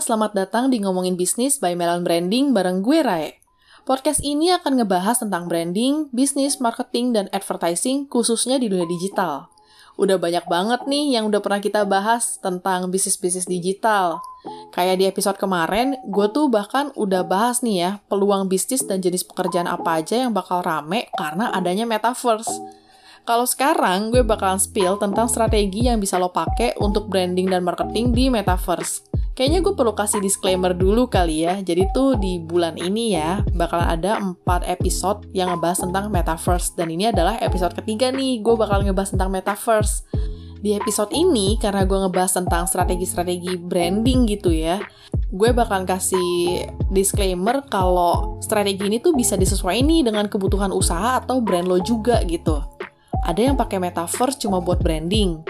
selamat datang di Ngomongin Bisnis by Melon Branding bareng gue Rae. Podcast ini akan ngebahas tentang branding, bisnis, marketing, dan advertising khususnya di dunia digital. Udah banyak banget nih yang udah pernah kita bahas tentang bisnis-bisnis digital. Kayak di episode kemarin, gue tuh bahkan udah bahas nih ya, peluang bisnis dan jenis pekerjaan apa aja yang bakal rame karena adanya metaverse. Kalau sekarang gue bakalan spill tentang strategi yang bisa lo pakai untuk branding dan marketing di metaverse. Kayaknya gue perlu kasih disclaimer dulu kali ya. Jadi tuh di bulan ini ya bakalan ada 4 episode yang ngebahas tentang metaverse dan ini adalah episode ketiga nih. Gue bakal ngebahas tentang metaverse. Di episode ini karena gue ngebahas tentang strategi-strategi branding gitu ya. Gue bakalan kasih disclaimer kalau strategi ini tuh bisa disesuaikan nih dengan kebutuhan usaha atau brand lo juga gitu. Ada yang pakai metaverse cuma buat branding.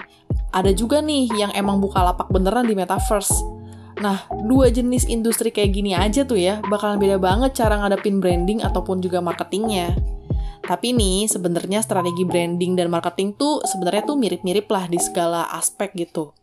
Ada juga nih yang emang buka lapak beneran di metaverse. Nah, dua jenis industri kayak gini aja tuh ya, bakalan beda banget cara ngadepin branding ataupun juga marketingnya. Tapi nih, sebenarnya strategi branding dan marketing tuh sebenarnya tuh mirip-mirip lah di segala aspek gitu.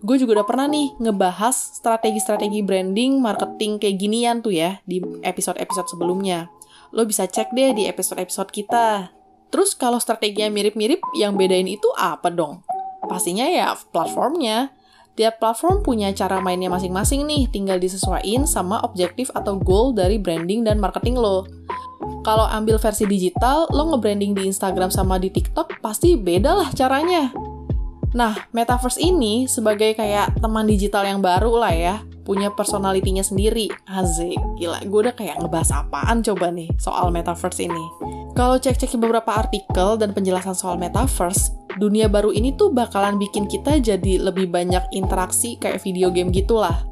Gue juga udah pernah nih ngebahas strategi-strategi branding, marketing kayak ginian tuh ya di episode-episode sebelumnya. Lo bisa cek deh di episode-episode kita. Terus kalau strateginya mirip-mirip, yang bedain itu apa dong? Pastinya ya platformnya. Tiap platform punya cara mainnya masing-masing nih, tinggal disesuaikan sama objektif atau goal dari branding dan marketing lo. Kalau ambil versi digital, lo nge-branding di Instagram sama di TikTok, pasti beda lah caranya. Nah, Metaverse ini sebagai kayak teman digital yang baru lah ya, punya personalitinya sendiri. Azik, gila, gue udah kayak ngebahas apaan coba nih soal Metaverse ini. Kalau cek-cek beberapa artikel dan penjelasan soal metaverse, dunia baru ini tuh bakalan bikin kita jadi lebih banyak interaksi kayak video game gitulah.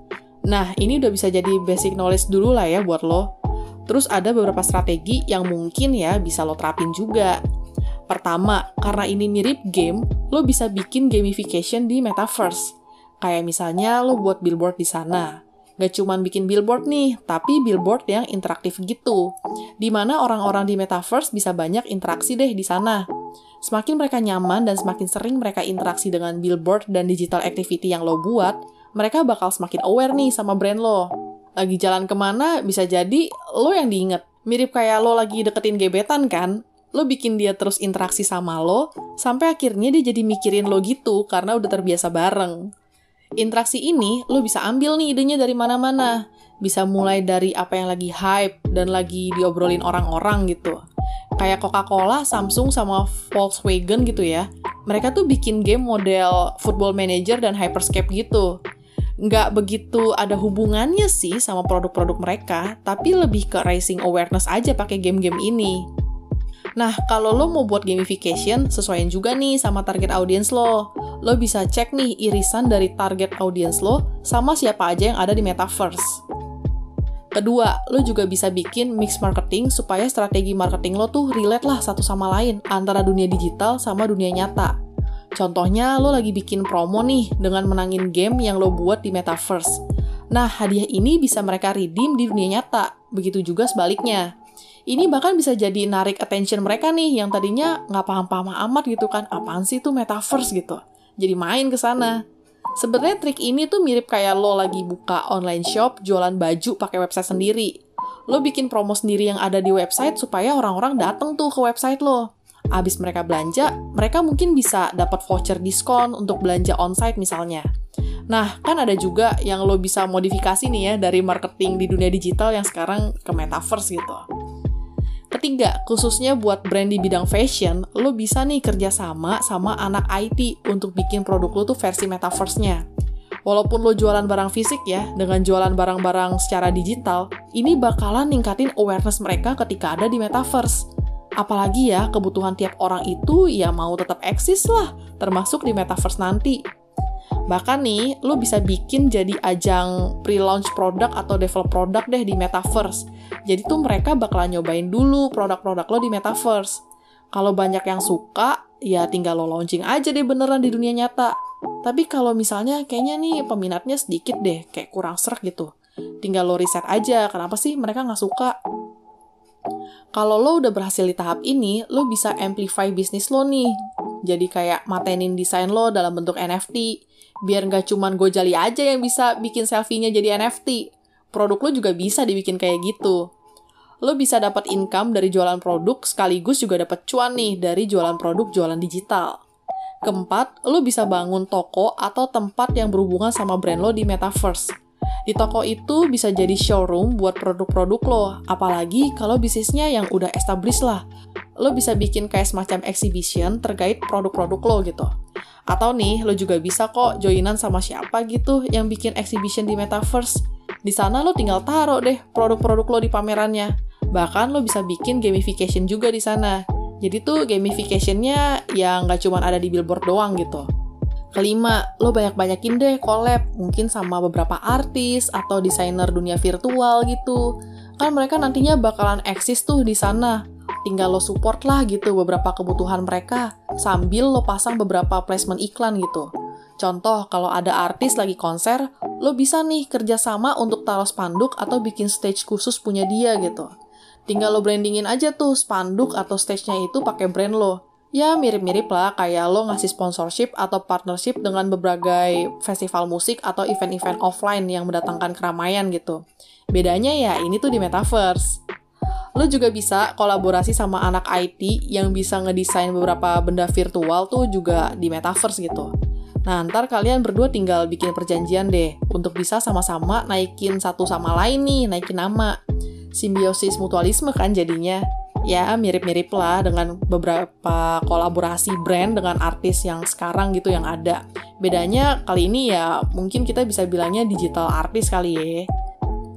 Nah, ini udah bisa jadi basic knowledge dulu lah ya buat lo. Terus ada beberapa strategi yang mungkin ya bisa lo terapin juga. Pertama, karena ini mirip game, lo bisa bikin gamification di metaverse. Kayak misalnya lo buat billboard di sana. Gak cuma bikin billboard nih, tapi billboard yang interaktif gitu. Di mana orang-orang di metaverse bisa banyak interaksi deh di sana. Semakin mereka nyaman dan semakin sering mereka interaksi dengan billboard dan digital activity yang lo buat, mereka bakal semakin aware nih sama brand lo. Lagi jalan ke mana, bisa jadi lo yang diinget. Mirip kayak lo lagi deketin gebetan kan? Lo bikin dia terus interaksi sama lo, sampai akhirnya dia jadi mikirin lo gitu karena udah terbiasa bareng. Interaksi ini lo bisa ambil nih idenya dari mana-mana. Bisa mulai dari apa yang lagi hype dan lagi diobrolin orang-orang gitu. Kayak Coca-Cola, Samsung, sama Volkswagen gitu ya. Mereka tuh bikin game model Football Manager dan Hyperscape gitu. Nggak begitu ada hubungannya sih sama produk-produk mereka, tapi lebih ke raising awareness aja pakai game-game ini. Nah, kalau lo mau buat gamification, sesuaiin juga nih sama target audience lo. Lo bisa cek nih irisan dari target audience lo sama siapa aja yang ada di metaverse. Kedua, lo juga bisa bikin mix marketing supaya strategi marketing lo tuh relate lah satu sama lain antara dunia digital sama dunia nyata. Contohnya, lo lagi bikin promo nih dengan menangin game yang lo buat di metaverse. Nah, hadiah ini bisa mereka redeem di dunia nyata. Begitu juga sebaliknya ini bahkan bisa jadi narik attention mereka nih yang tadinya nggak paham-paham amat gitu kan apaan sih tuh metaverse gitu jadi main ke sana sebenarnya trik ini tuh mirip kayak lo lagi buka online shop jualan baju pakai website sendiri lo bikin promo sendiri yang ada di website supaya orang-orang dateng tuh ke website lo abis mereka belanja, mereka mungkin bisa dapat voucher diskon untuk belanja onsite misalnya. Nah, kan ada juga yang lo bisa modifikasi nih ya dari marketing di dunia digital yang sekarang ke metaverse gitu. Ketiga, khususnya buat brand di bidang fashion, lo bisa nih kerjasama sama anak IT untuk bikin produk lo tuh versi metaverse-nya. Walaupun lo jualan barang fisik ya, dengan jualan barang-barang secara digital, ini bakalan ningkatin awareness mereka ketika ada di metaverse. Apalagi ya, kebutuhan tiap orang itu ya mau tetap eksis lah, termasuk di metaverse nanti. Bahkan nih, lo bisa bikin jadi ajang pre-launch produk atau develop produk deh di metaverse. Jadi tuh mereka bakalan nyobain dulu produk-produk lo di metaverse. Kalau banyak yang suka, ya tinggal lo launching aja deh beneran di dunia nyata. Tapi kalau misalnya kayaknya nih peminatnya sedikit deh, kayak kurang serak gitu. Tinggal lo riset aja, kenapa sih mereka nggak suka? Kalau lo udah berhasil di tahap ini, lo bisa amplify bisnis lo nih Jadi kayak matenin desain lo dalam bentuk NFT. Biar nggak cuman Gojali aja yang bisa bikin selfie-nya jadi NFT. Produk lo juga bisa dibikin kayak gitu. Lo bisa dapat income dari jualan produk sekaligus juga dapat cuan nih dari jualan produk jualan digital. Keempat, lo bisa bangun toko atau tempat yang berhubungan sama brand lo di metaverse. Di toko itu bisa jadi showroom buat produk-produk lo, apalagi kalau bisnisnya yang udah established lah. Lo bisa bikin kayak semacam exhibition terkait produk-produk lo gitu. Atau nih, lo juga bisa kok joinan sama siapa gitu yang bikin exhibition di metaverse. Di sana lo tinggal taruh deh produk-produk lo di pamerannya. Bahkan lo bisa bikin gamification juga di sana. Jadi tuh gamificationnya ya nggak cuma ada di billboard doang gitu. Kelima, lo banyak-banyakin deh collab, mungkin sama beberapa artis atau desainer dunia virtual gitu. Kan mereka nantinya bakalan eksis tuh di sana. Tinggal lo support lah gitu beberapa kebutuhan mereka, sambil lo pasang beberapa placement iklan gitu. Contoh, kalau ada artis lagi konser, lo bisa nih kerjasama untuk taruh spanduk atau bikin stage khusus punya dia gitu. Tinggal lo brandingin aja tuh spanduk atau stage-nya itu pakai brand lo ya mirip-mirip lah kayak lo ngasih sponsorship atau partnership dengan berbagai festival musik atau event-event offline yang mendatangkan keramaian gitu. Bedanya ya ini tuh di metaverse. Lo juga bisa kolaborasi sama anak IT yang bisa ngedesain beberapa benda virtual tuh juga di metaverse gitu. Nah, ntar kalian berdua tinggal bikin perjanjian deh untuk bisa sama-sama naikin satu sama lain nih, naikin nama. Simbiosis mutualisme kan jadinya ya mirip-mirip lah dengan beberapa kolaborasi brand dengan artis yang sekarang gitu yang ada. Bedanya kali ini ya mungkin kita bisa bilangnya digital artis kali ya.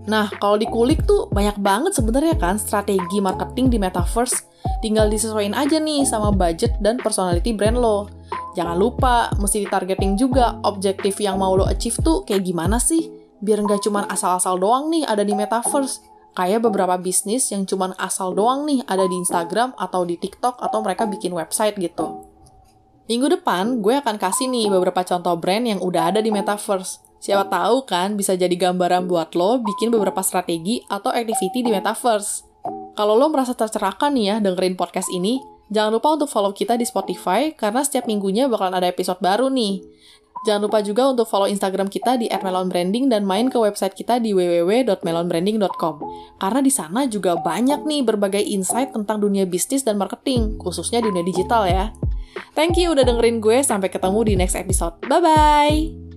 Nah, kalau dikulik tuh banyak banget sebenarnya kan strategi marketing di metaverse. Tinggal disesuaikan aja nih sama budget dan personality brand lo. Jangan lupa, mesti ditargeting juga objektif yang mau lo achieve tuh kayak gimana sih? Biar nggak cuma asal-asal doang nih ada di metaverse Kayak beberapa bisnis yang cuman asal doang nih ada di Instagram atau di TikTok atau mereka bikin website gitu. Minggu depan gue akan kasih nih beberapa contoh brand yang udah ada di Metaverse. Siapa tahu kan bisa jadi gambaran buat lo bikin beberapa strategi atau activity di Metaverse. Kalau lo merasa tercerahkan nih ya dengerin podcast ini, jangan lupa untuk follow kita di Spotify karena setiap minggunya bakalan ada episode baru nih. Jangan lupa juga untuk follow Instagram kita di @melonbranding dan main ke website kita di www.melonbranding.com. Karena di sana juga banyak nih berbagai insight tentang dunia bisnis dan marketing, khususnya dunia digital ya. Thank you udah dengerin gue, sampai ketemu di next episode. Bye-bye!